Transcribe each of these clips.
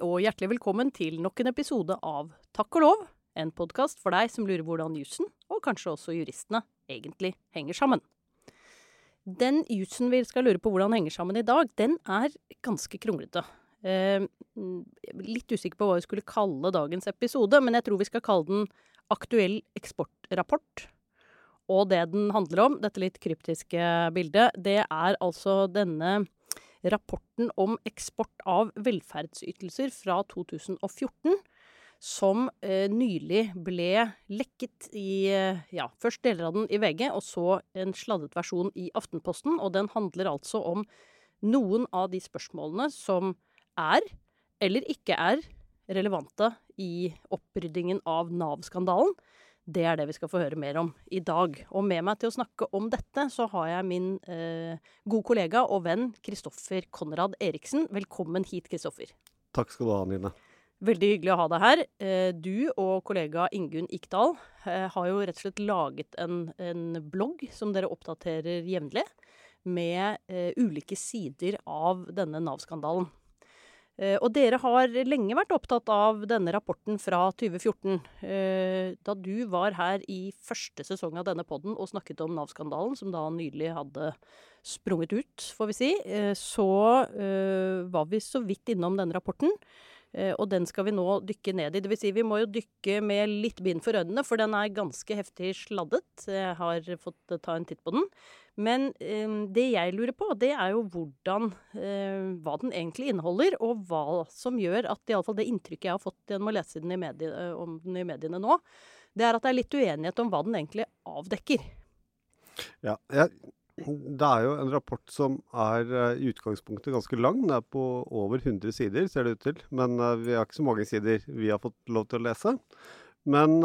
Og hjertelig velkommen til nok en episode av Takk og lov, en podkast for deg som lurer hvordan jussen, og kanskje også juristene, egentlig henger sammen. Den jussen vi skal lure på hvordan henger sammen i dag, den er ganske kronglete. Eh, litt usikker på hva vi skulle kalle dagens episode, men jeg tror vi skal kalle den Aktuell eksportrapport. Og det den handler om, dette litt kryptiske bildet, det er altså denne rapporten om eksport av velferdsytelser fra 2014 som eh, nylig ble lekket i eh, ja, først deler av den i VG, og så en sladdet versjon i Aftenposten. Og den handler altså om noen av de spørsmålene som er, eller ikke er, relevante i oppryddingen av Nav-skandalen. Det er det vi skal få høre mer om i dag. Og med meg til å snakke om dette, så har jeg min eh, gode kollega og venn Kristoffer Konrad Eriksen. Velkommen hit, Kristoffer. Takk skal du ha, Nine. Veldig hyggelig å ha deg her. Eh, du og kollega Ingunn Ikdal eh, har jo rett og slett laget en, en blogg som dere oppdaterer jevnlig, med eh, ulike sider av denne Nav-skandalen. Eh, og dere har lenge vært opptatt av denne rapporten fra 2014. Eh, da du var her i første sesong av denne podden og snakket om Nav-skandalen, som da nylig hadde sprunget ut, får vi si, eh, så var vi så vidt innom denne rapporten. Og den skal vi nå dykke ned i. Vil si, vi må jo dykke med litt bind for øynene, for den er ganske heftig sladdet. Jeg har fått ta en titt på den. Men eh, det jeg lurer på, det er jo hvordan eh, Hva den egentlig inneholder, og hva som gjør at iallfall det inntrykket jeg har fått gjennom å lese den medie, eh, om den i mediene nå, det er at det er litt uenighet om hva den egentlig avdekker. Ja, jeg, det er jo en rapport som er uh, i utgangspunktet ganske lang. Den er på over 100 sider, ser det ut til. Men vi har ikke så mange sider vi har fått lov til å lese. Men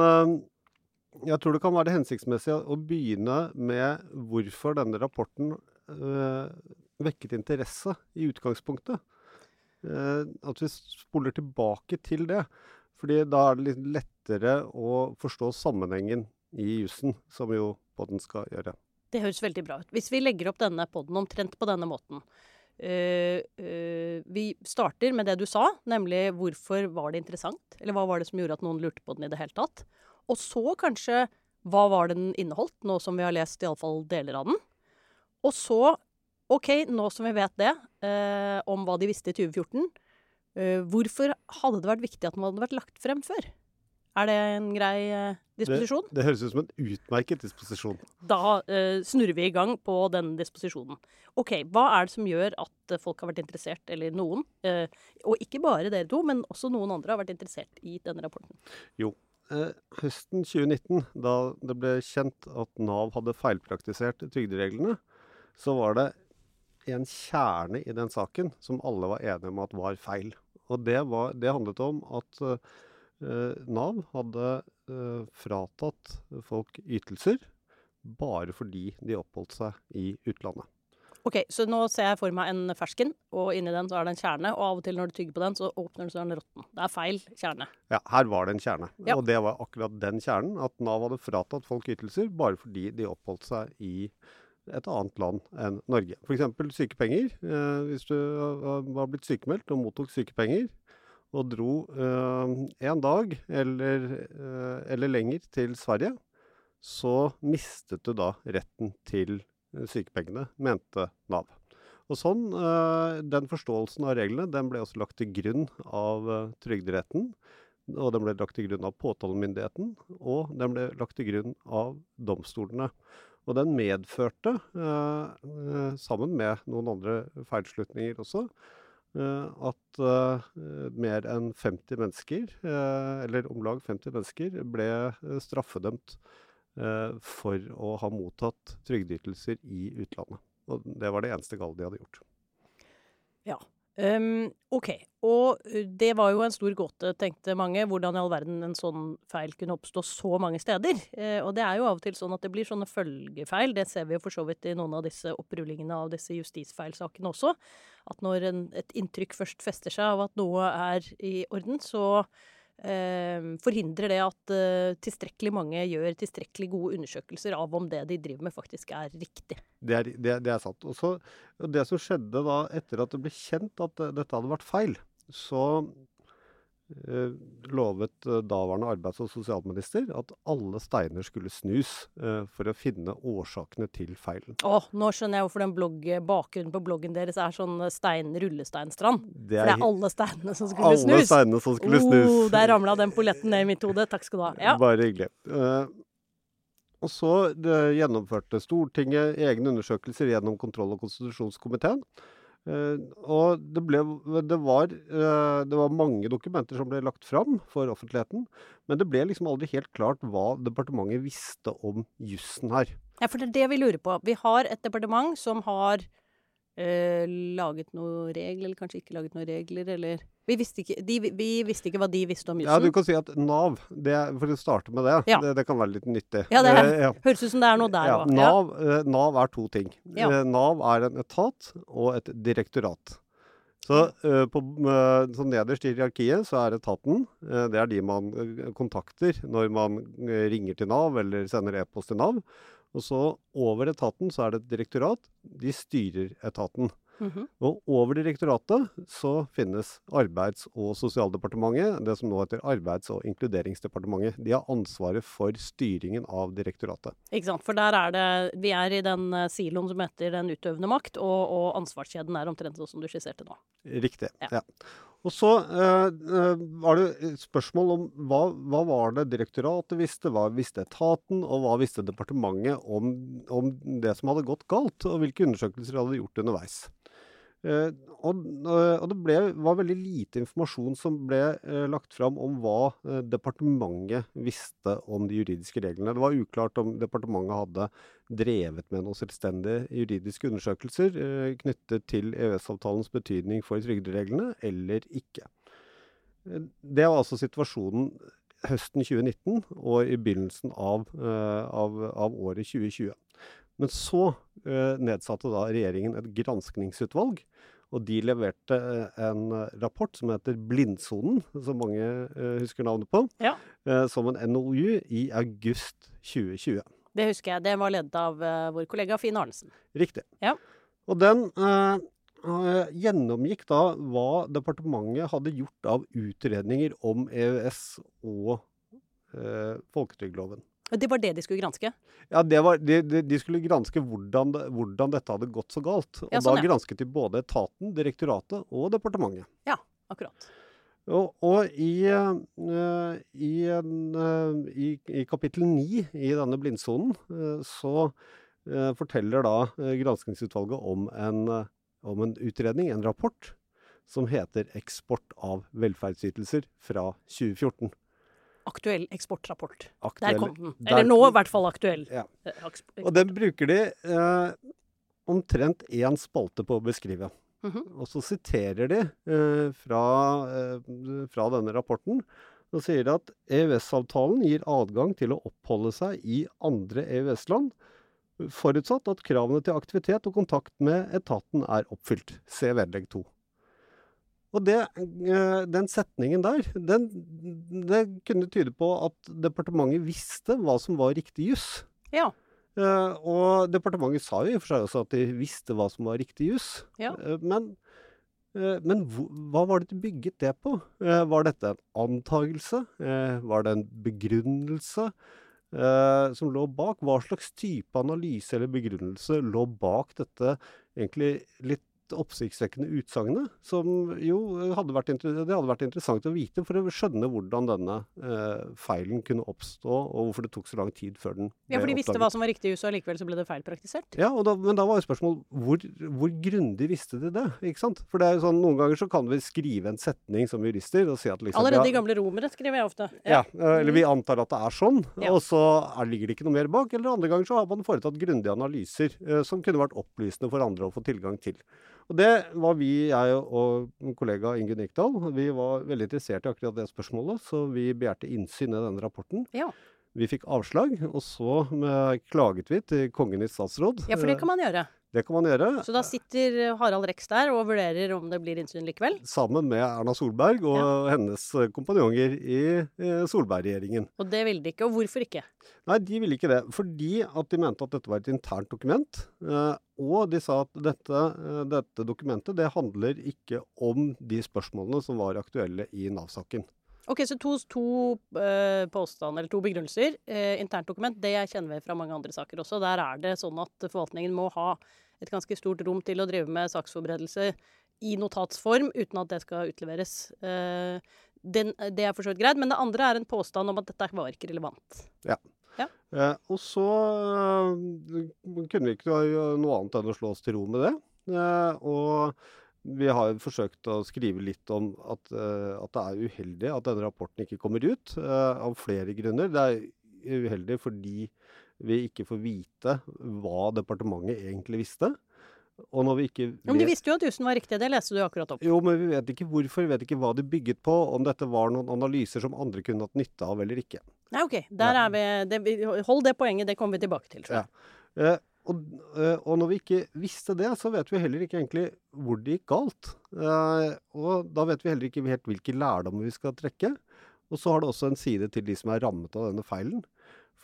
jeg tror det kan være det hensiktsmessige å begynne med hvorfor denne rapporten øh, vekket interesse i utgangspunktet. Uh, at vi spoler tilbake til det. fordi da er det litt lettere å forstå sammenhengen i jussen, som jo podden skal gjøre. Det høres veldig bra ut. Hvis vi legger opp denne podden omtrent på denne måten uh, uh, Vi starter med det du sa, nemlig hvorfor var det interessant? Eller hva var det som gjorde at noen lurte på den i det hele tatt? Og så kanskje hva var det den inneholdt, nå som vi har lest iallfall deler av den. Og så, OK, nå som vi vet det, eh, om hva de visste i 2014, eh, hvorfor hadde det vært viktig at den hadde vært lagt frem før? Er det en grei eh, disposisjon? Det, det, høres ut som en utmerket disposisjon. Da eh, snurrer vi i gang på denne disposisjonen. OK, hva er det som gjør at folk har vært interessert, eller noen, eh, og ikke bare dere to, men også noen andre har vært interessert i denne rapporten? Jo, eh, høsten 2019, da det ble kjent at Nav hadde feilpraktisert trygdereglene, så var det en kjerne i den saken som alle var enige om at var feil. Og det, var, det handlet om at eh, Nav hadde eh, fratatt folk ytelser bare fordi de oppholdt seg i utlandet. Ok, Så nå ser jeg for meg en fersken, og inni den så er det en kjerne. Og av og til når du tygger på den, så åpner den så er den råtten. Det er feil kjerne. Ja, her var det en kjerne. Ja. Og det var akkurat den kjernen. At Nav hadde fratatt folk ytelser bare fordi de oppholdt seg i et annet land enn Norge. F.eks. sykepenger. Eh, hvis du var blitt sykemeldt og mottok sykepenger, og dro eh, en dag eller, eh, eller lenger til Sverige, så mistet du da retten til sykepengene, mente Nav. Og sånn, eh, Den forståelsen av reglene den ble også lagt til grunn av eh, Trygderetten. Og den ble lagt til grunn av påtalemyndigheten, og den ble lagt til grunn av domstolene. Og den medførte, eh, sammen med noen andre feilslutninger også, at mer enn 50 mennesker, eller om lag 50 mennesker, ble straffedømt for å ha mottatt trygdeytelser i utlandet. Og det var det eneste gale de hadde gjort. Ja. Um, OK. Og det var jo en stor gåte, tenkte mange, hvordan i all verden en sånn feil kunne oppstå så mange steder. Uh, og det er jo av og til sånn at det blir sånne følgefeil. Det ser vi jo for så vidt i noen av disse opprullingene av disse justisfeilsakene også. At når en, et inntrykk først fester seg av at noe er i orden, så forhindrer det at uh, tilstrekkelig mange gjør tilstrekkelig gode undersøkelser av om det de driver med, faktisk er riktig. Det er, det, det er sant. Og så, det som skjedde da etter at det ble kjent at uh, dette hadde vært feil, så Eh, lovet eh, daværende arbeids- og sosialminister at alle steiner skulle snus eh, for å finne årsakene til feilen. Å, nå skjønner jeg hvorfor den blogg, bakgrunnen på bloggen deres er sånn stein, rullesteinstrand. Det er, for det er alle steinene som skulle alle snus. Alle steinene som skulle oh, snus. Der ramla den polletten ned i mitt hode. Takk skal du ha. Ja. Bare hyggelig. og så gjennomførte Stortinget egne undersøkelser gjennom kontroll- og konstitusjonskomiteen. Uh, og det, ble, det, var, uh, det, var, mange dokumenter som ble lagt fram for offentligheten. Men det ble liksom aldri helt klart hva departementet visste om jussen her. Ja, for det er det vi lurer på. Vi har et departement som har uh, laget noen regler, eller kanskje ikke laget noen regler, eller vi visste, ikke, de, vi visste ikke hva de visste om jussen. Ja, du kan si at Nav, det, for å starte med det, ja. det, det, kan være litt nyttig. Ja, det er, ja. høres ut som det er noe der òg. Ja, Nav. Eh, Nav, er to ting. Eh, Nav er en etat og et direktorat. Så, uh, på, uh, så nederst i hierarkiet så er etaten. Uh, det er de man kontakter når man ringer til Nav eller sender e-post til Nav. Og så over etaten så er det et direktorat. De styrer etaten. Mm -hmm. Og over direktoratet så finnes Arbeids- og sosialdepartementet, det som nå heter Arbeids- og inkluderingsdepartementet. De har ansvaret for styringen av direktoratet. Ikke sant. For der er det Vi er i den uh, siloen som heter den utøvende makt, og, og ansvarskjeden er omtrent sånn som du skisserte nå. Riktig. ja. ja. Og så eh, eh, var det spørsmål om hva, hva, var det direktoratet visste, hva visste etaten, og hva visste departementet om, om det som hadde gått galt, og hvilke undersøkelser de hadde gjort underveis. Eh, og, eh, og, det ble, var veldig lite informasjon som ble eh, lagt fram om hva departementet visste om de juridiske reglene. Det var uklart om departementet hadde drevet med noen selvstendige juridiske undersøkelser knyttet til EØS-avtalens betydning for trygdereglene, eller ikke. Det var altså situasjonen høsten 2019 og i begynnelsen av, av, av året 2020. Men så eh, nedsatte da regjeringen et granskningsutvalg. Og de leverte eh, en rapport som heter Blindsonen, som mange eh, husker navnet på, ja. eh, som en NOU i august 2020. Det husker jeg. Det var ledet av uh, vår kollega Finn Arnesen. Riktig. Ja. Og den uh, gjennomgikk da hva departementet hadde gjort av utredninger om EØS og uh, folketrygdloven. Det var det de skulle granske? Ja, var, de, de, skulle granske hvordan, hvordan, dette hadde gått så galt. Og ja, sånn, da gransket de både etaten, direktoratet og departementet. Ja, akkurat. Og, og i, uh, i, uh, i, i, kapittel 9 i denne blindsonen uh, så forteller da granskingsutvalget om en, om en utredning, en rapport, som heter 'Eksport av velferdsytelser' fra 2014 aktuell eksportrapport. Aktuell, der kom den. Eller nå i hvert fall aktuell. Ja. Eh, og den bruker de eh, omtrent én spalte på å beskrive. Mm -hmm. Og så siterer de eh, fra, eh, fra, denne rapporten og sier at EØS-avtalen gir adgang til å oppholde seg i andre EØS-land, forutsatt at kravene til aktivitet og kontakt med etaten er oppfylt. Se vedlegg 2. Og det, eh, den setningen der, den, det kunne tyde på at departementet visste hva som var riktig juss. Ja. Uh, og departementet sa jo i og for seg også at de visste hva som var riktig juss. Ja. Uh, men, men hva var det de bygget det på? var dette en antagelse? var det en begrunnelse som lå bak? Hva slags type analyse eller begrunnelse lå bak dette egentlig litt oppsiktsvekkende utsagnet, som jo hadde vært, det hadde vært interessant å vite for å skjønne hvordan denne eh, feilen kunne oppstå, og hvorfor det tok så lang tid før den ble. Ja, for de visste hva som var riktig i USA, og likevel så ble det feilpraktisert? Ja, da, men da var jo spørsmålet hvor, hvor grundig visste de det? ikke sant? For det er jo sånn, noen ganger så kan vi skrive en setning som jurister og si at liksom Allerede i gamle romere skriver jeg ofte. Ja. ja, eller vi antar at det er sånn, ja. og så er, ligger det ikke noe mer bak. Eller andre ganger så har man foretatt grundige analyser eh, som kunne vært opplysende for andre å få tilgang til. Og det var vi, jeg og kollega Ingunn Ikdal, vi var veldig interessert i akkurat det spørsmålet, så vi begjærte innsyn i denne rapporten. Ja. Vi fikk avslag, og så klaget vi til Kongen i statsråd. Ja, for det kan man gjøre. Det kan man gjøre. Så da sitter Harald Rex der og vurderer om det blir innsyn likevel? Sammen med Erna Solberg og ja. hennes kompanjonger i Solberg-regjeringen. Og det ville de ikke. Og hvorfor ikke? Nei, de ville ikke det. Fordi at de mente at dette var et internt dokument. Og de sa at dette, dette dokumentet det handler ikke om de spørsmålene som var aktuelle i Nav-saken. Ok, Så to, to uh, påstander, eller to begrunnelser. Uh, internt dokument, det jeg kjenner vi fra mange andre saker også. Der er det sånn at forvaltningen må ha et ganske stort rom til å drive med saksforberedelse i notatsform uten at det skal utleveres. Den, det er for så vidt greit. Men det andre er en påstand om at dette var ikke relevant. Ja. ja. Eh, og så kunne vi ikke gjøre noe annet enn å slå oss til ro med det. Eh, og vi har forsøkt å skrive litt om at, uh, at, det er uheldig at denne rapporten ikke kommer ut, uh, av flere grunner. Det er uheldig fordi vi ikke får vite hva departementet egentlig visste. Og når vi ikke vet... Men De visste jo at jussen var riktig, det leste du akkurat opp. Jo, men vi vet ikke hvorfor, vi vet ikke hva de bygget på, om dette var noen analyser som andre kunne hatt nytte av eller ikke. Nei, ok. Der ja. er vi, det, hold det poenget, det kommer vi tilbake til. Ja. Eh, og, eh, og, når vi ikke visste det, så vet vi heller ikke egentlig hvor det gikk galt. Eh, og da vet vi heller ikke helt hvilke lærdommer vi skal trekke. Og så har det også en side til de som er rammet av denne feilen.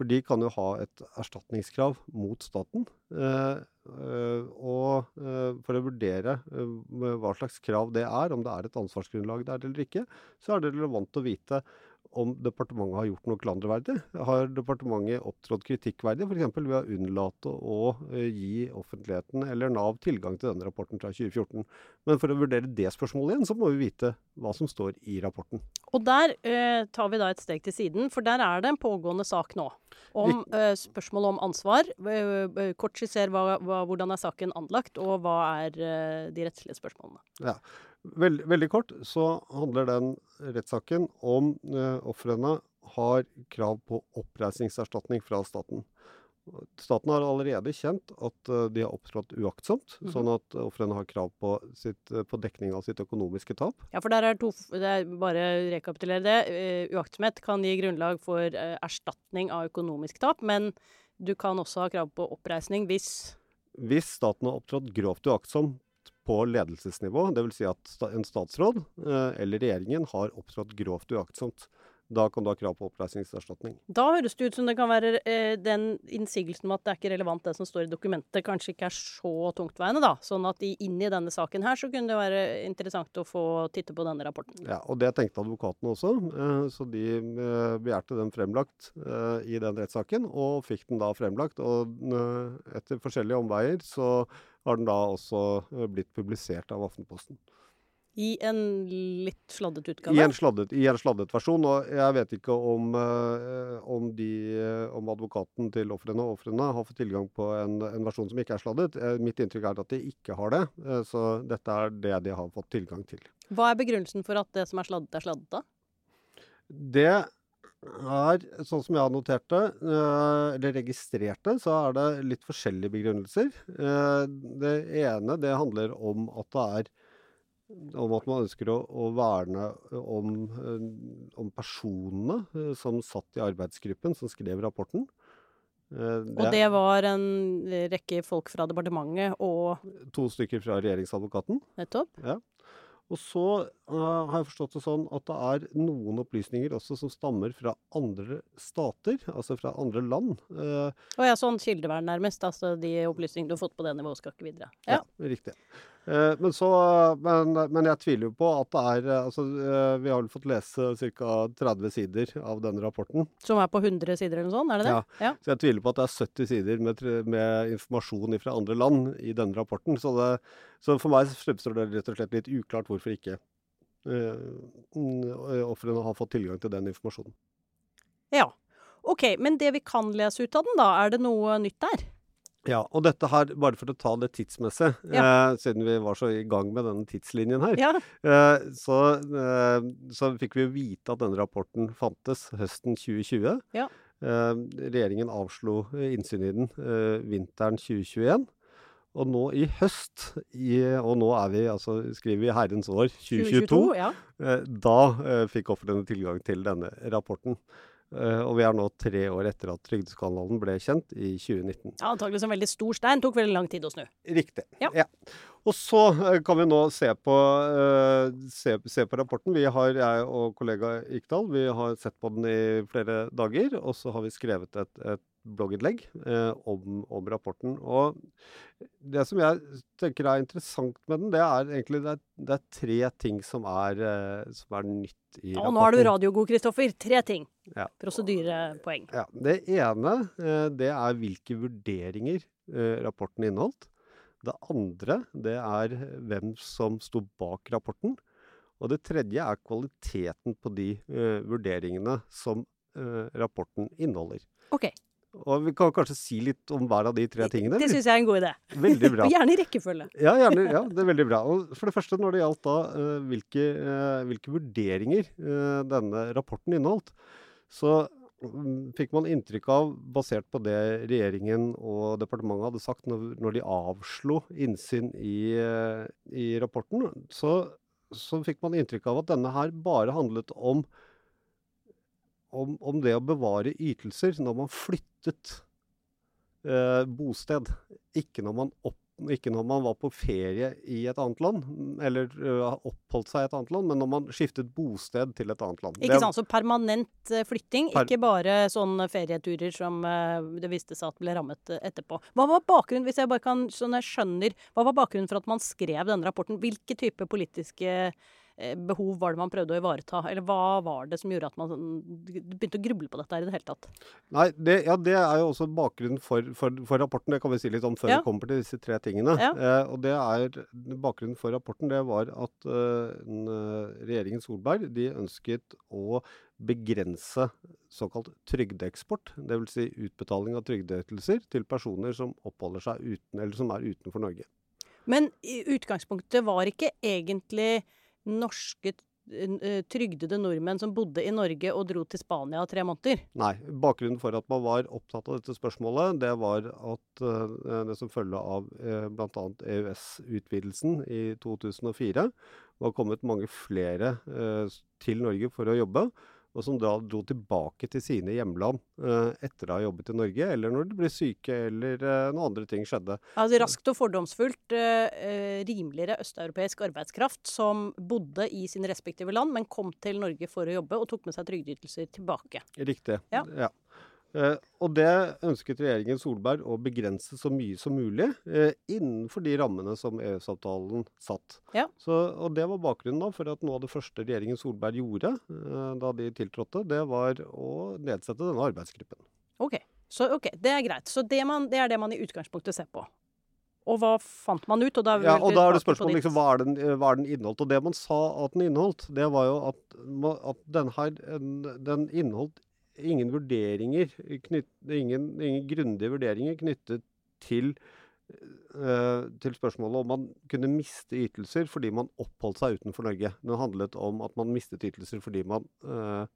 For de kan jo ha et erstatningskrav mot staten. Eh, og for å vurdere hva slags krav det er, om det er et ansvarsgrunnlag der eller ikke, så er det relevant å vite om departementet har gjort noe klanderverdig. Har departementet opptrådt kritikkverdig, f.eks. ved å unnlate å uh, gi offentligheten eller Nav tilgang til denne rapporten fra 2014. Men for å vurdere det spørsmålet igjen, så må vi vite hva som står i rapporten. Og der eh, tar vi da et steg til siden, for der er det en pågående sak nå. Om eh, spørsmålet om ansvar. kort skisser hva, hva, hvordan er saken anlagt, og hva er de rettslige spørsmålene. Ja. Veld, veldig kort så handler den rettssaken om eh, ofrene har krav på oppreisningserstatning fra staten. Staten har allerede kjent at uh, de har opptrådt uaktsomt, mm -hmm. sånn at ofrene har krav på, sitt, uh, på, dekning av sitt økonomiske tap. Ja, for der er to det er Bare rekapitulere det. Uh, uaktsomhet kan gi grunnlag for erstatning av økonomisk tap, men du kan også ha krav på oppreisning hvis Hvis staten har opptrådt grovt uaktsomt på ledelsesnivå, dvs. Si at en statsråd eh, eller regjeringen har opptrådt grovt uaktsomt. Da kan du ha krav på oppreisningserstatning. Da høres det ut som det kan være eh, den innsigelsen om at det er ikke relevant det som står i dokumentet, kanskje ikke er så tungtveiende, da. Sånn at inn i denne saken her så kunne det være interessant å få titte på denne rapporten. Ja, og det tenkte advokatene også. Eh, så de eh, begjærte den fremlagt eh, i den rettssaken, og fikk den da fremlagt. Og eh, etter forskjellige omveier så har den da også eh, blitt publisert av Aftenposten. I en litt sladdet utgave? I en sladdet, i en sladdet versjon. Og jeg vet ikke om, uh, om, de, uh, om advokaten til ofrene og ofrene har fått tilgang på en, en, versjon som ikke er sladdet. Mitt inntrykk er at de ikke har det. så dette er det de har fått tilgang til. Hva er begrunnelsen for at det som er sladdet, er sladdet, da? Det er, sånn som jeg har notert det, eller registrert det, så er det litt forskjellige begrunnelser. Det ene det handler om at det er om at man ønsker å, å verne om, eh, om, personene eh, som satt i arbeidsgruppen som skrev rapporten. Eh, det, og det var en rekke folk fra departementet og To stykker fra regjeringsadvokaten. Nettopp. Ja. Og så uh, har jeg forstått det sånn at det er noen opplysninger også som stammer fra andre stater, altså fra andre land. Uh, og ja, sånn kildevern nærmest. Altså de opplysningene du har fått på det nivået skal ikke videre. Ja, ja riktig. Uh, men, så, men, men, jeg tviler jo på at det er altså, Vi har vel fått lese ca. 30 sider av denne rapporten. Som er på 100 sider eller noe sånt? er det det? Ja. ja. Så jeg tviler på at det er 70 sider med, med informasjon fra andre land i denne rapporten. Så det så for meg fremstår det rett og slett litt uklart hvorfor ikke uh, ofrene har fått tilgang til den informasjonen. Ja. OK. Men det vi kan lese ut av den, da, er det noe nytt der? Ja, og dette her, bare for å ta det tidsmessig, ja. eh, siden vi var så i gang med denne tidslinjen her, ja. eh, så, eh, så, fikk vi vite at denne rapporten fantes høsten 2020. Ja. Eh, regjeringen avslo innsyn i den eh, vinteren 2021. Og nå i høst, i, og nå er vi, altså, skriver vi herrens år 2022, 2022 ja. eh, da fikk ofrene tilgang til denne rapporten. Uh, og vi er nå tre år etter at trygdeskandalen ble kjent i 2019. Ja, Antagelig en veldig stor stein. Tok veldig lang tid å snu. Riktig. Ja. ja. Og så uh, kan vi nå se på, uh, se, se, på rapporten. Vi har, jeg og kollega Ikdal, vi har sett på den i flere dager. Og så har vi skrevet et, et blogginnlegg om, om, rapporten. Og det som jeg tenker er interessant med den, det er egentlig det er, det er tre ting som er, som er nytt i rapporten. Og nå er du radiogod, Kristoffer. Tre ting. Ja. Prosedyrepoeng. Ja. Det ene eh, det er hvilke vurderinger eh, rapporten inneholdt. Det andre det er hvem som sto bak rapporten. Og det tredje er kvaliteten på de uh, vurderingene som rapporten inneholder. Ok. Og vi kan kanskje si litt om hver av de tre tingene? Det syns jeg er en god idé. Veldig bra. Gjerne i rekkefølge. Ja, gjerne, ja, det er veldig bra. Og for det første, når det gjaldt da uh, hvilke, uh, hvilke, vurderinger uh, denne rapporten inneholdt, så um, fikk man inntrykk av, basert på det regjeringen og departementet hadde sagt når, når de avslo innsyn i, i rapporten, så, så fikk man inntrykk av at denne her bare handlet om om, om, det å bevare ytelser når man flyttet eh, bosted. Ikke når, opp, ikke når, man var på ferie i et annet land, eller uh, oppholdt seg i et annet land, men når man skiftet bosted til et annet land. Ikke sant, Så permanent uh, flytting, per ikke bare sånne ferieturer som uh, det viste seg at ble rammet etterpå. Hva var bakgrunnen, hvis jeg bare kan, sånn jeg skjønner, hva var bakgrunnen for at man skrev denne rapporten? Hvilke type politiske Eh, behov var det man prøvde å ivareta? Eller hva var det som gjorde at man sånn, begynte å gruble på dette her i det hele tatt? Nei, det, ja, det er jo også bakgrunnen for, for, for, rapporten. Det kan vi si litt om før ja. vi kommer til disse tre tingene. Ja. Eh, og det er, Bakgrunnen for rapporten det var at uh, regjeringen Solberg de ønsket å begrense såkalt trygdeeksport, dvs. Si utbetaling av trygdeytelser til personer som oppholder seg uten, eller som er utenfor Norge. Men utgangspunktet var ikke egentlig norske eh, trygdede nordmenn som bodde i Norge og dro til Spania tre måneder? Nei. Bakgrunnen for at man var opptatt av dette spørsmålet, det var at uh, det som følge av uh, bl.a. EØS-utvidelsen i 2004 var kommet mange flere til Norge for å jobbe og som da dro tilbake til sine hjemland uh, etter å ha jobbet i Norge, eller når de ble syke, eller uh, noen andre ting skjedde. Altså Raskt og fordomsfullt uh, rimeligere østeuropeisk arbeidskraft som bodde i sine respektive land, men kom til Norge for å jobbe og tok med seg trygdeytelser tilbake. Riktig. Ja. ja. Eh, og det ønsket regjeringen Solberg å begrense så mye som mulig eh, innenfor de rammene som EØS-avtalen satt. Ja. Så, og det var bakgrunnen da for at noe av det første regjeringen Solberg gjorde eh, da de tiltrådte, det var å nedsette denne arbeidsgruppen. Ok, så okay, det er greit. Så det, man, det er det man i utgangspunktet ser på. Og hva fant man ut? Og da, ja, og da er det spørsmålet liksom, hva, er den, hva er den inneholdt? Og det man sa at den inneholdt, det var jo at, at den her den inneholdt ingen vurderinger knytt, ingen, ingen grundige vurderinger knyttet til, uh, til spørsmålet om man kunne miste ytelser fordi man oppholdt seg utenfor Norge. Det handlet om at man mistet ytelser fordi man uh,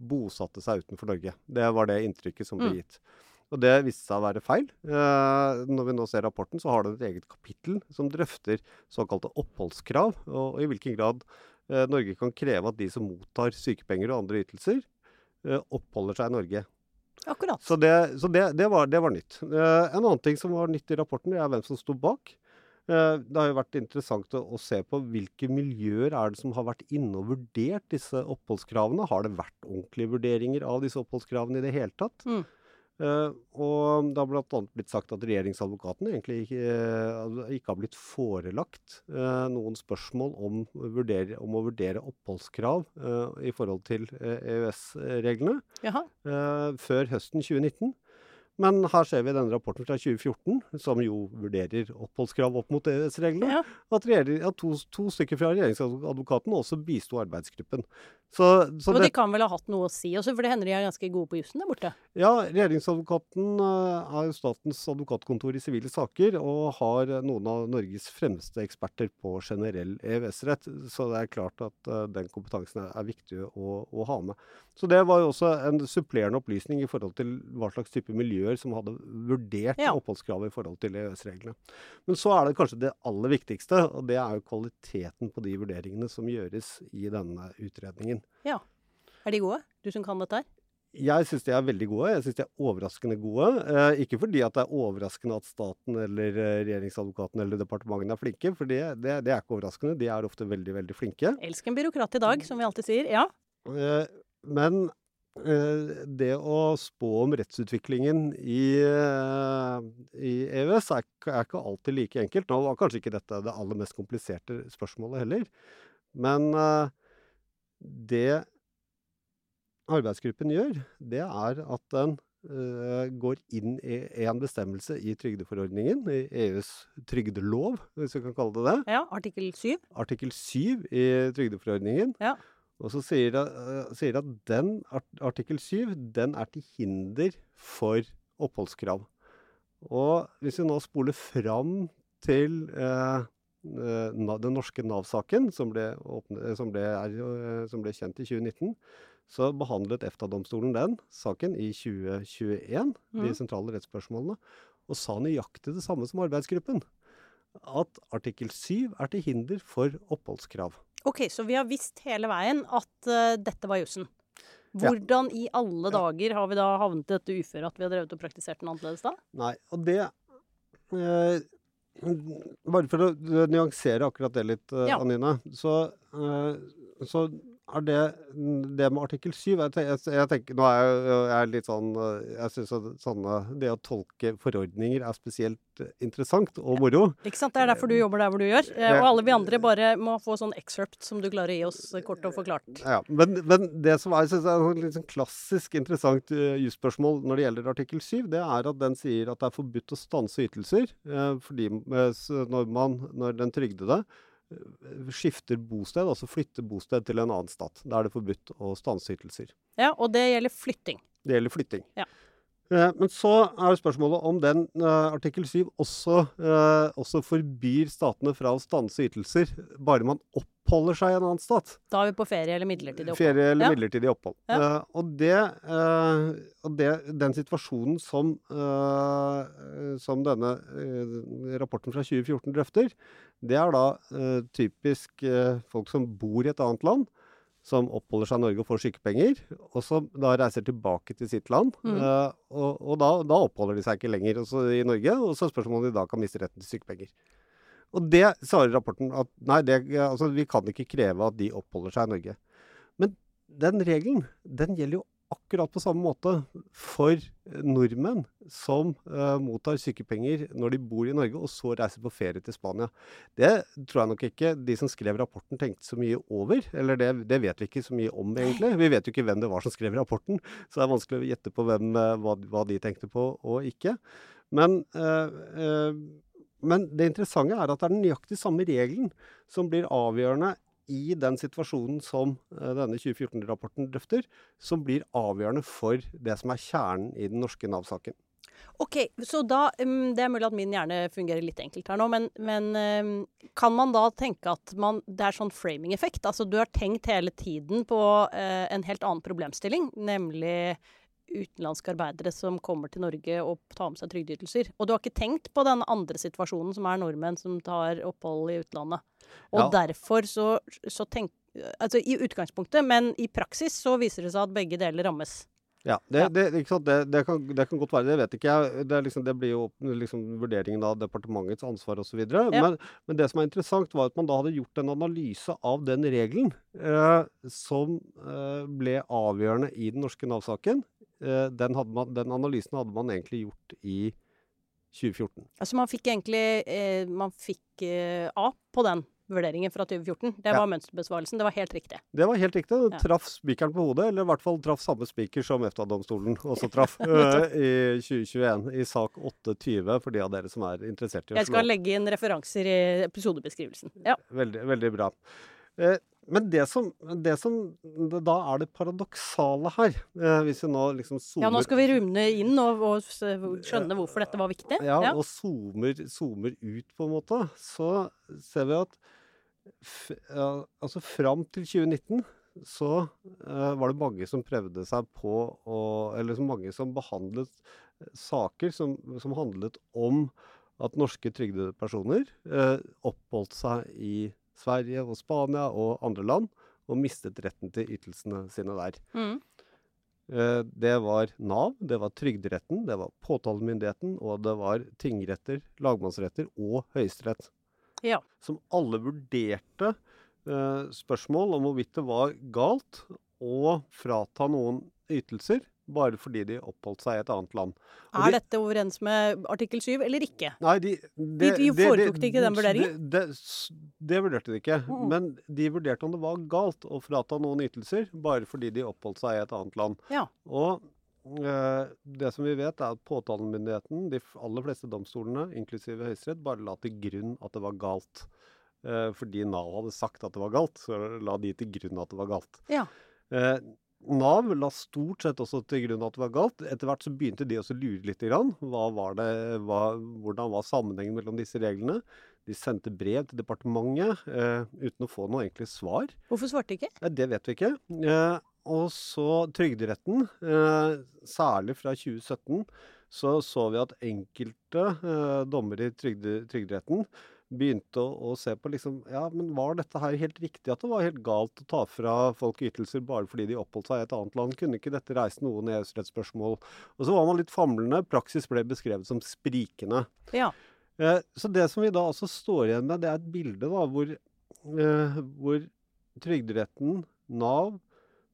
bosatte seg utenfor Norge. Det var det inntrykket som ble mm. gitt. Og det viste seg å være feil. Eh, når vi nå ser rapporten, så har den et eget kapittel som drøfter såkalte oppholdskrav, og i hvilken grad eh, Norge kan kreve at de som mottar sykepenger og andre ytelser, oppholder seg i Norge. Akkurat. Så det, så det, det, var, det var, nytt. Eh, en annen ting som var nytt i rapporten, det er hvem som sto bak. Eh, det har jo vært interessant å, å, se på hvilke miljøer er det som har vært inne og vurdert disse oppholdskravene. Har det vært ordentlige vurderinger av disse oppholdskravene i det hele tatt? Mm. Uh, og det har bl.a. blitt sagt at regjeringsadvokaten egentlig ikke, uh, ikke har blitt forelagt uh, noen spørsmål om, vurdere, om, å vurdere oppholdskrav i forhold til EØS-reglene før høsten 2019. Men her ser vi denne rapporten fra 2014, som jo vurderer oppholdskrav opp mot EØS-reglene, ja. at, at to, to, stykker fra regjeringsadvokaten også bisto arbeidsgruppen. Så, så og de kan vel ha hatt noe å si også, for det hender de er ganske gode på jussen der borte? Ja, regjeringsadvokaten uh, er jo statens advokatkontor i sivile saker, og har noen av Norges fremste eksperter på generell EØS-rett. Så det er klart at uh, den kompetansen er, er viktig å, å, ha med. Så det var jo også en supplerende opplysning i forhold til hva slags type miljøer som hadde vurdert ja. oppholdskravet i forhold til EØS-reglene. Men så er det kanskje det aller viktigste, og det er jo kvaliteten på de vurderingene som gjøres i denne utredningen. Ja. Er de gode, du som kan dette her? Jeg syns de er veldig gode. Jeg syns de er overraskende gode. Eh, ikke fordi at det er overraskende at staten eller eh, regjeringsadvokaten eller departementene er flinke, for det, det, det, er ikke overraskende. De er ofte veldig, veldig flinke. Elsk en byråkrat i dag, som vi alltid sier. Ja. Eh, men det å spå om rettsutviklingen i, eh, i EØS er, er, ikke alltid like enkelt. Nå var kanskje ikke dette det aller mest kompliserte spørsmålet heller. Men eh, det arbeidsgruppen gjør, det er at den går inn i en bestemmelse i trygdeforordningen, i EUs trygdelov, hvis vi kan kalle det det. Ja, Artikkel 7. Artikkel 7 i trygdeforordningen. Ja. Og så sier de, sier de at den artikkel 7 den er til hinder for oppholdskrav. Og hvis vi nå spoler fram til eh, den norske Nav-saken, som, som, som, ble kjent i 2019, så behandlet EFTA-domstolen den saken i 2021, mm. de sentrale rettsspørsmålene, og sa nøyaktig det samme som arbeidsgruppen. At artikkel 7 er til hinder for oppholdskrav. Ok, så vi har visst hele veien at uh, dette var jussen. Hvordan ja. i alle dager har vi da havnet i dette uføret at vi har drevet og praktisert den annerledes da? Nei, og det uh, Bare for å nyansere akkurat det litt, uh, ja. Anine. Så, så er det det med artikkel 7 jeg, jeg, jeg, tenker, Nå er jeg, jeg litt sånn Jeg syns sånne Det å tolke forordninger er spesielt interessant og moro. Ikke sant. Det er derfor du jobber der hvor du gjør. Eh, og alle vi andre bare må få sånn excerpt som du klarer å gi oss kort og forklart. Ja, men, men det som er, synes jeg, er litt sånn klassisk interessant uh, jusspørsmål når det gjelder artikkel 7, det er at den sier at det er forbudt å stanse ytelser fordi når, man, når den trygdede Eh, skifter bosted, altså flytter bosted til en annen stat. Da er det forbudt å stanse ytelser. Ja, og det gjelder flytting. Det gjelder flytting. Ja. Eh, men så er spørsmålet om den uh, artikkel 7 også, uh, også, forbyr statene fra å stanse ytelser, bare man oppholder seg i en annen stat. Da er vi på ferie eller midlertidig opphold. Ferie eller ja. midlertidig opphold. Ja. Og, det, og det, den situasjonen som, som denne rapporten fra 2014 drøfter, det er da typisk folk som bor i et annet land som oppholder seg i Norge og får sykepenger, og som da reiser tilbake til sitt land. Mm. Uh, og, og da, da, oppholder de seg ikke lenger i Norge, og så er spørsmålet om de da kan miste retten til sykepenger. Og det svarer rapporten at nei, det, altså, vi kan ikke kreve at de oppholder seg i Norge. Men den regelen, den gjelder jo akkurat på samme måte for nordmenn som uh, mottar sykepenger når de bor i Norge og så reiser på ferie til Spania. Det tror jeg nok ikke de som skrev rapporten tenkte så mye over. Eller det, det, vet vi ikke så mye om, egentlig. Vi vet jo ikke hvem det var som skrev rapporten, så det er vanskelig å gjette på hvem, uh, hva, hva, de tenkte på og ikke. Men, uh, men det interessante er at det er den nøyaktig samme regelen som blir avgjørende i den situasjonen som uh, denne 2014-rapporten drøfter, som blir avgjørende for det som er kjernen i den norske Nav-saken. Ok, så da, um, Det er mulig at min hjerne fungerer litt enkelt her nå, men, men um, kan man da tenke at man, det er sånn framing-effekt? Altså du har tenkt hele tiden på uh, en helt annen problemstilling, nemlig utenlandske arbeidere som kommer til Norge og tar med seg trygdeytelser. Og du har ikke tenkt på den andre situasjonen, som er nordmenn som tar opphold i utlandet. Og ja. derfor så, så tenk... Altså i utgangspunktet, men i praksis så viser det seg at begge deler rammes. Ja, det, det, det, kan, det, kan, godt være. Det vet ikke jeg. Det, liksom, blir jo liksom vurderingen av departementets ansvar osv. Ja. Men, men det som er interessant, var at man da hadde gjort en analyse av den regelen eh, som eh, ble avgjørende i den norske Nav-saken. Eh, den, den, analysen hadde man egentlig gjort i 2014. Altså man fikk egentlig eh, man fikk eh, A på den vurderingen fra 2014. Det var ja. mønsterbesvarelsen. Det var helt riktig. Det var helt riktig. Det traff spikeren på hodet, eller i hvert fall traff samme spiker som EFTA-domstolen også traff uh, i 2021, i sak 820, for de av dere som er interessert i å slå Jeg skal legge inn referanser i episodebeskrivelsen. Ja. Veldig, veldig bra. Uh, men det som, det som, Da er det paradoksale her, eh, hvis vi nå liksom zoomer Ja, nå skal vi rumne inn og, og skjønne hvorfor dette var viktig. Ja, ja. og zoomer, zoomer, ut, på en måte, så ser vi at altså fram til 2019 så uh, var det mange som prøvde seg på å Eller så mange som behandlet saker som, som handlet om at norske trygdede personer uh, oppholdt seg i Sverige og Spania og andre land, og mistet retten til ytelsene sine der. Mm. Eh, det var Nav, det var Trygderetten, det var påtalemyndigheten, og det var tingretter, lagmannsretter og Høyesterett. Ja. Som alle vurderte eh, spørsmål om hvorvidt det var galt å frata noen ytelser bare fordi de oppholdt seg i et annet land. Og er de, dette overens med artikkel 7 eller ikke? Nei, de, de, de foretok ikke den vurderingen? Det, det, vurderte de ikke. Mm. Men de vurderte om det var galt å frata noen ytelser bare fordi de oppholdt seg i et annet land. Ja. Og det som vi vet, er at påtalemyndigheten, de aller fleste domstolene, inklusive Høyesterett, bare la til grunn at det var galt. Eh, fordi Nav hadde sagt at det var galt, så la de til grunn at det var galt. Ja. Eh, Nav la stort sett også til grunn at det var galt. Etter hvert så begynte de også å lure litt. Grann. Hva var det, hva, hvordan var sammenhengen mellom disse reglene? De sendte brev til departementet eh, uten å få noe egentlig svar. Hvorfor svarte de ikke? Eh, det vet vi ikke. Eh, og så Trygderetten, eh, særlig fra 2017, så så vi at enkelte eh, dommere i trygde, Trygderetten begynte å, å, se på liksom, ja, men var dette her helt riktig? At det var helt galt å ta fra folk ytelser bare fordi de oppholdt seg i et annet land? Kunne ikke dette reise noen EØS-rettsspørsmål? Og så var man litt famlende. Praksis ble beskrevet som sprikende. Ja. Eh, så det som vi da også står igjen med, det er et bilde da, hvor, eh, hvor Trygderetten, Nav,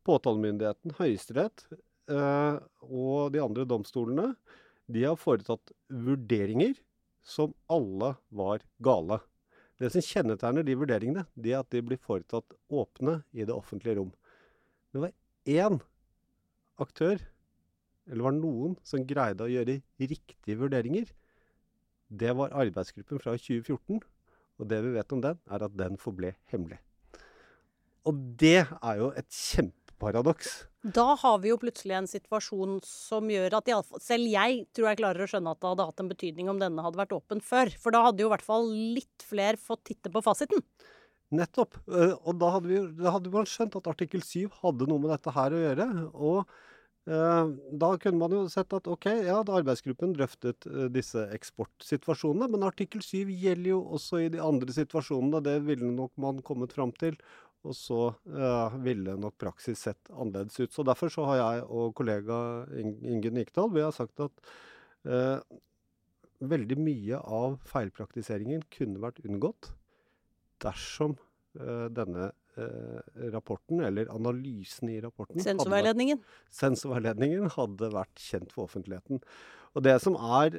påtalemyndigheten, Høyesterett eh, og de andre domstolene de har foretatt vurderinger som alle var gale. Det som kjennetegner de vurderingene, det er at de blir foretatt åpne i det offentlige rom. Det var én aktør, eller var noen, som greide å gjøre riktige vurderinger. Det var arbeidsgruppen fra 2014. Og det vi vet om den, er at den forble hemmelig. Og det er jo et kjempeparadoks. Da har vi jo plutselig en situasjon som gjør at fall, selv jeg tror jeg klarer å skjønne at det hadde hatt en betydning om denne hadde vært åpen før. For da hadde jo i hvert fall litt flere fått titte på fasiten. Nettopp. Eh, og da hadde, vi, da hadde man skjønt at artikkel 7 hadde noe med dette her å gjøre. Og eh, da kunne man jo sett at ok, ja, arbeidsgruppen drøftet eh, disse eksportsituasjonene, men artikkel 7 gjelder jo også i de andre situasjonene. Det ville nok man kommet fram til. Og så uh, ville nok praksis sett annerledes ut. Så Derfor så har jeg og kollega Ingen Nikdal vi har sagt at uh, veldig mye av feilpraktiseringen kunne vært unngått dersom uh, denne rapporten, eller analysen i rapporten Sensorveiledningen. Sensorveiledningen hadde vært kjent for offentligheten. Og det som er,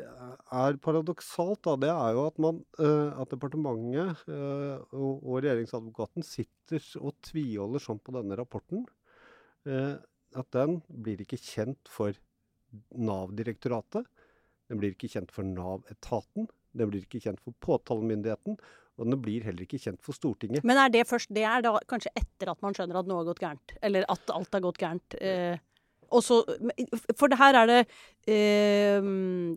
er paradoksalt, da, det er jo at, man, uh, at departementet uh, og, og, regjeringsadvokaten sitter og tviholder sånn på denne rapporten. At den blir ikke kjent for Nav-direktoratet. Den blir ikke kjent for Nav-etaten. Den blir ikke kjent for påtalemyndigheten. Og den blir heller ikke kjent for Stortinget. Men er det først Det er da kanskje etter at man skjønner at noe har gått gærent? Eller at alt har gått gærent? Eh så, for det her er det eh,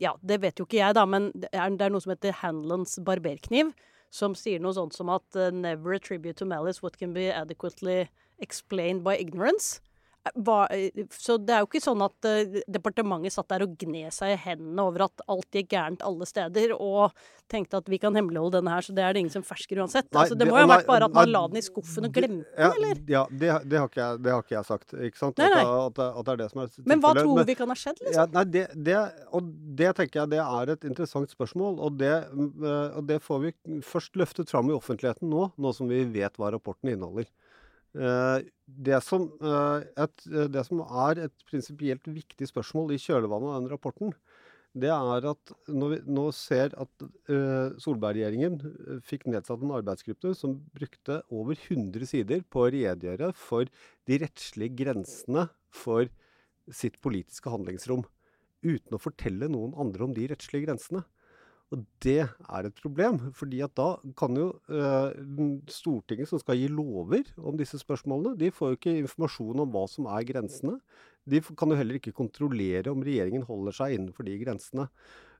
Ja, det vet jo ikke jeg, da, men det er, det er noe som heter Hanlons barberkniv. Som sier noe sånt som at uh, 'never attribute to malice what can be adequately explained by ignorance'. Eh, så det er jo ikke sånn at uh, departementet satt der og gned seg i hendene over at alt gikk gærent alle steder, og tenkte at vi kan hemmeligholde denne her, så det er det ingen som fersker uansett. Nei, altså, det, det, må jo ha vært bare at man nei, la den i skuffen og glemte den, ja, eller? Ja, det, det, har ikke jeg, det har ikke jeg sagt. ikke sant? Nei. At, at, at, det er det som er tilfellet. Men hva tror vi kan ha skjedd, liksom? Ja, nei, det, og det tenker jeg det er et interessant spørsmål, og det, uh, og det får vi først løftet fram i offentligheten nå, nå som vi vet hva rapporten inneholder. Eh, det som, eh, et, eh, det som, er et prinsipielt viktig spørsmål i kjølvannet av den rapporten, det er at når vi nå ser at Solberg-regjeringen fikk nedsatt en arbeidsgruppe som brukte over 100 sider på å redegjøre for de rettslige grensene for sitt politiske handlingsrom, uten å fortelle noen andre om de rettslige grensene. Og det er et problem, fordi at da kan jo eh, Stortinget, som skal gi lover om disse spørsmålene, de får jo ikke informasjon om hva som er grensene. De kan jo heller ikke kontrollere om regjeringen holder seg innenfor de grensene.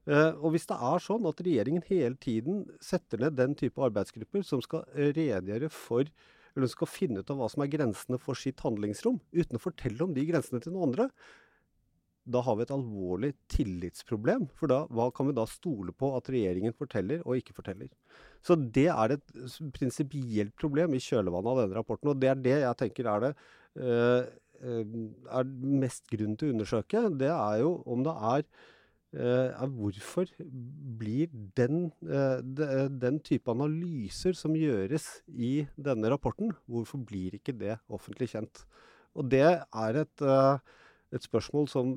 Eh, og hvis det er sånn at regjeringen hele tiden setter ned den type arbeidsgrupper som skal eh, redegjøre for eller skal finne ut av hva som er grensene for sitt handlingsrom, uten å fortelle om de grensene til noen andre, da har vi et alvorlig tillitsproblem. For da, hva kan vi da stole på at regjeringen forteller og ikke forteller? Så det er et prinsipielt problem i kjølvannet av denne rapporten. Og det er det jeg tenker er det uh, er mest grunn til å undersøke, det er jo om det er er hvorfor blir den, den type analyser som gjøres i denne rapporten, hvorfor blir ikke det offentlig kjent? Og det er et, et spørsmål som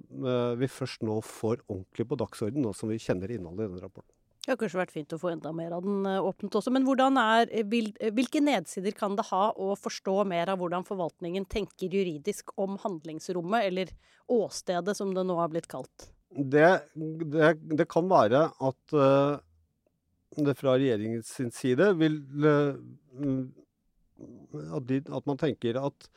vi først nå får ordentlig på dagsorden, nå som vi kjenner innholdet i denne rapporten. Det har kanskje vært fint å få enda mer av den eh, åpnet også. Men er, eh, eh, hvilke nedsider kan det ha å forstå mer av hvordan forvaltningen tenker juridisk om handlingsrommet, eller åstedet som det nå har blitt kalt? Det, det, det kan være at det fra regjeringens side vil uh, at, de, at man tenker at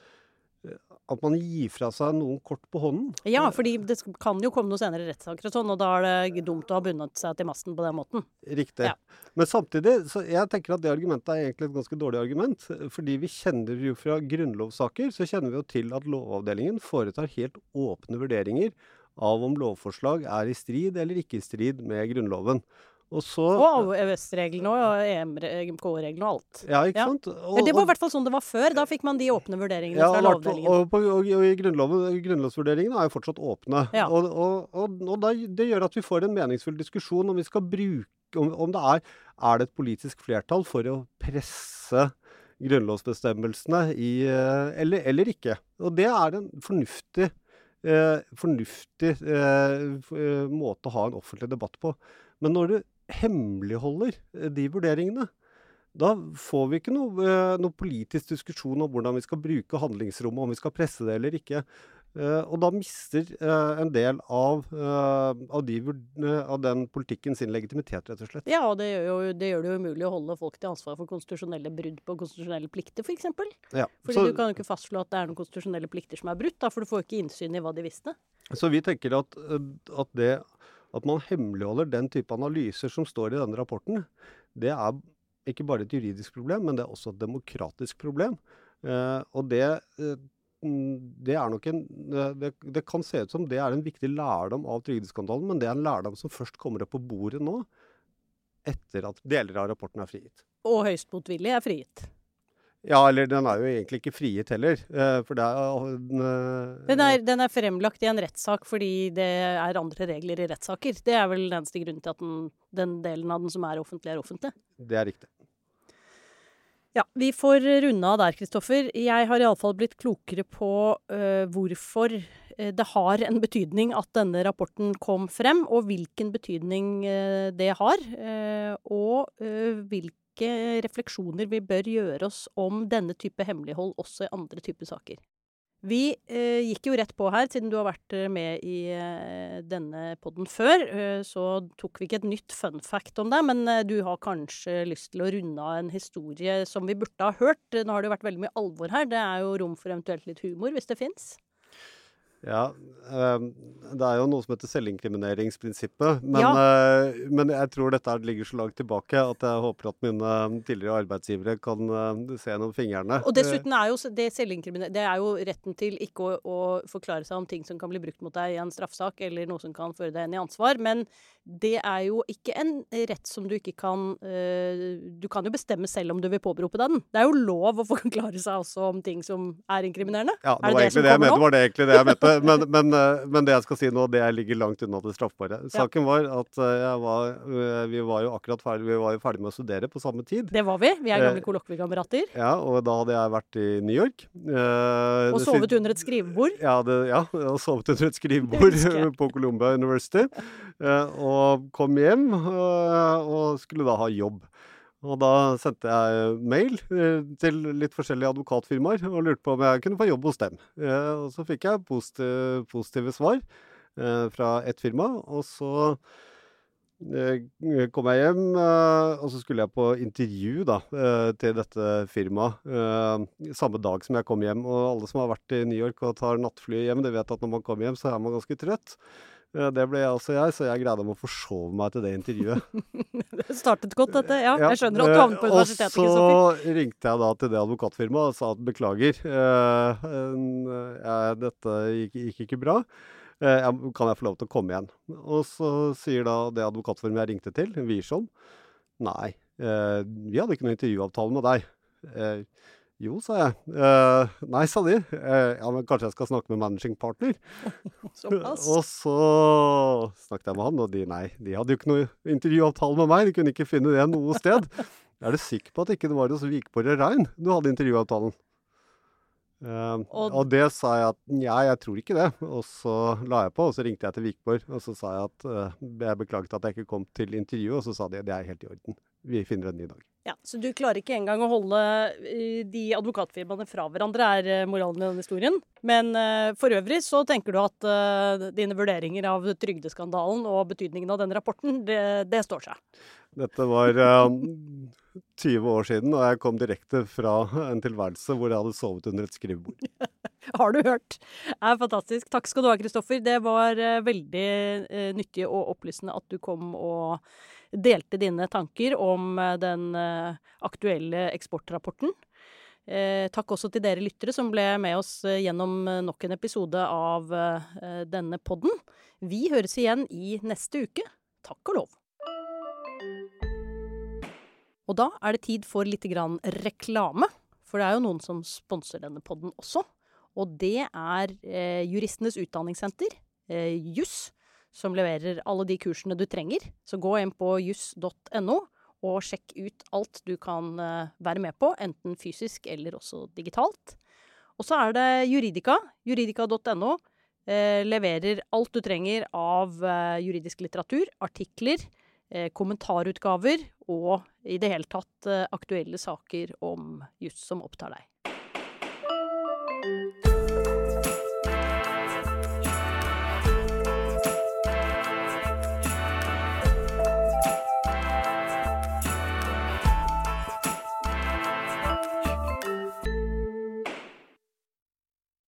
at man gir fra seg noen kort på hånden. Ja, fordi det kan jo komme noen senere rettssaker og sånn, og da er det dumt å ha bundet seg til masten på den måten. Riktig. Ja. Men samtidig, så jeg tenker at det argumentet er egentlig et ganske dårlig argument. Fordi vi kjenner jo fra grunnlovssaker, så kjenner vi jo til at Lovavdelingen foretar helt åpne vurderinger av om lovforslag er i strid eller ikke i strid med Grunnloven. Og, så, og EØS-reglene og EMK-reglene og alt. Ja, ikke ja. sant? Og, det var i hvert fall sånn det var før. Da fikk man de åpne vurderingene ja, fra Lovavdelingen. Og, og, og, i grunnlovsvurderingene er jo fortsatt åpne. Ja. Og, da, det gjør at vi får en meningsfull diskusjon om vi skal bruke om, om det er, er det et politisk flertall for å presse grunnlovsbestemmelsene i, eh, eller, eller ikke. Og det er en fornuftig, eh, fornuftig eh, eh, måte å ha en offentlig debatt på. Men når du hemmeligholder eh, de vurderingene, da får vi ikke noe, eh, noe, politisk diskusjon om hvordan vi skal bruke handlingsrommet, om vi skal presse det eller ikke. Uh, og da mister en del av, av, de, av, den politikken sin legitimitet, rett og slett. Ja, og det gjør, jo, det gjør det jo umulig å holde folk til ansvar for konstitusjonelle brudd på konstitusjonelle plikter, f.eks. For eksempel. ja, Fordi så, du kan jo ikke fastslå at det er noen konstitusjonelle plikter som er brutt, da, for du får ikke innsyn i hva de visste. Så vi tenker at, at det at man hemmeligholder den type analyser som står i denne rapporten, det er ikke bare et juridisk problem, men det er også et demokratisk problem. Eh, og det, eh, det er nok en det, det, kan se ut som det er en viktig lærdom av trygdeskandalen, men det er en lærdom som først kommer opp på bordet nå, etter at deler av rapporten er frigitt. Og høyst motvillig er frigitt. Ja, eller den er jo egentlig ikke frigitt heller. Eh, for det er, den, den, er den er fremlagt i en rettssak fordi det er andre regler i rettssaker. Det er vel den eneste grunnen til at den, den, delen av den som er offentlig, er offentlig. Det er riktig. Ja, vi får runde av der, Kristoffer. Jeg har iallfall blitt klokere på uh, hvorfor det har en betydning at denne rapporten kom frem, og hvilken betydning uh, det har. og hvilken hvilke refleksjoner vi bør gjøre oss om denne type hemmelighold også i andre typer saker. Vi eh, gikk jo rett på her, siden du har vært eh, med i eh, denne podden før. Eh, så tok vi ikke et nytt fun fact om deg, men eh, du har kanskje lyst til å runde av en historie som vi burde ha hørt. Nå har det jo vært veldig mye alvor her. Det er jo rom for eventuelt litt humor, hvis det fins. Ja, um, det er jo noe som heter selvinkriminaringsprinsippet. Men, ja. uh, men, jeg tror dette ligger så langt tilbake at jeg håper at mine tidligere arbeidsgivere kan uh, se gjennom fingrene. Og dessuten er jo det det er jo retten til ikke å, å, forklare seg om ting som kan bli brukt mot deg i en straffesak, eller noe som kan føre deg inn i ansvar. Men det er jo ikke en rett som du ikke kan uh, Du kan jo bestemme selv om du vil påberope deg den. Det er jo lov å forklare seg også om ting som er inkriminerende. Ja, det, var, det, det, jeg var det egentlig det jeg mente men, men, eh, men, det jeg skal si nå, det ligger langt unna det straffbare. Saken var at eh, var, eh, vi var jo akkurat ferdig, vi var jo ferdig med å studere på samme tid. Det var vi. Vi er gamle kollokviekamerater. Ja, og da hadde jeg vært i New York. og sovet under et skrivebord. Ja, det, ja, og sovet under et skrivebord på Columbia University. og kom hjem og skulle da ha jobb. Og da sendte jeg mail eh, til litt forskjellige advokatfirmaer og lurte på om jeg kunne få jobb hos dem. Eh, og så fikk jeg positive, positive svar eh, fra ett firma. Og så kom jeg hjem, og så skulle jeg på intervju da, til dette firmaet samme dag som jeg kom hjem. Og alle som har vært i New York og tar nattfly hjem, det vet at når man kommer hjem, så er man ganske trøtt. Det ble også jeg, så jeg greide å forsove meg til det intervjuet. det startet godt, dette. Ja, jeg skjønner at du havnet på universitetet. Og så ringte jeg da til det advokatfirmaet og sa at beklager, uh, uh, dette gikk, gikk, ikke bra. Uh, kan jeg få lov til å komme igjen? Og så sier da det advokatfirmaet jeg ringte til, Wiersholm, nei, vi hadde ikke noen intervjuavtale med deg. Jo, sa jeg. Eh, nei, sa de. Eh, ja, men kanskje jeg skal snakke med managing partner? Såpass. og så snakket jeg med han, og de nei, de hadde jo ikke noe intervjuavtale med meg. De kunne ikke finne det noe sted. Er du sikker på at ikke det var hos Vikborg og Rein du hadde intervjuavtalen? Uh, og, og, det sa jeg at nja, jeg tror ikke det. Og så la jeg på, og så ringte jeg til Vikborg og så sa jeg at uh, jeg beklaget at jeg ikke kom til intervjuet, og så sa de det er helt i orden. Vi finner en ny dag. Ja, Så du klarer ikke engang å holde uh, de advokatfirmaene fra hverandre, er moralen i denne historien. Men for øvrig så tenker du at dine vurderinger av trygdeskandalen og betydningen av den rapporten, det, det står seg? Dette var 20 år siden, og jeg kom direkte fra en tilværelse hvor jeg hadde sovet under et skrivebord. Har du hørt? Det er fantastisk. Takk skal du ha, Kristoffer. Det var uh, veldig uh, nyttig og opplysende at du kom og delte dine tanker om uh, den aktuelle eksportrapporten. takk også til dere lyttere som ble med oss gjennom nok en episode av denne podden. Vi høres igjen i neste uke. Takk og lov. Og da er det tid for litt grann reklame. For det er jo noen som sponser denne podden også. Og det er eh, Juristenes utdanningssenter, eh, JUS, som leverer alle de kursene du trenger. Så gå inn på juss.no og sjekk ut alt du kan eh, være med på, enten fysisk eller også digitalt. Og så er det Juridika. Juridika.no eh, leverer alt du trenger av eh, juridisk litteratur, artikler, kommentarutgaver og i det hele tatt aktuelle saker om juss som opptar deg.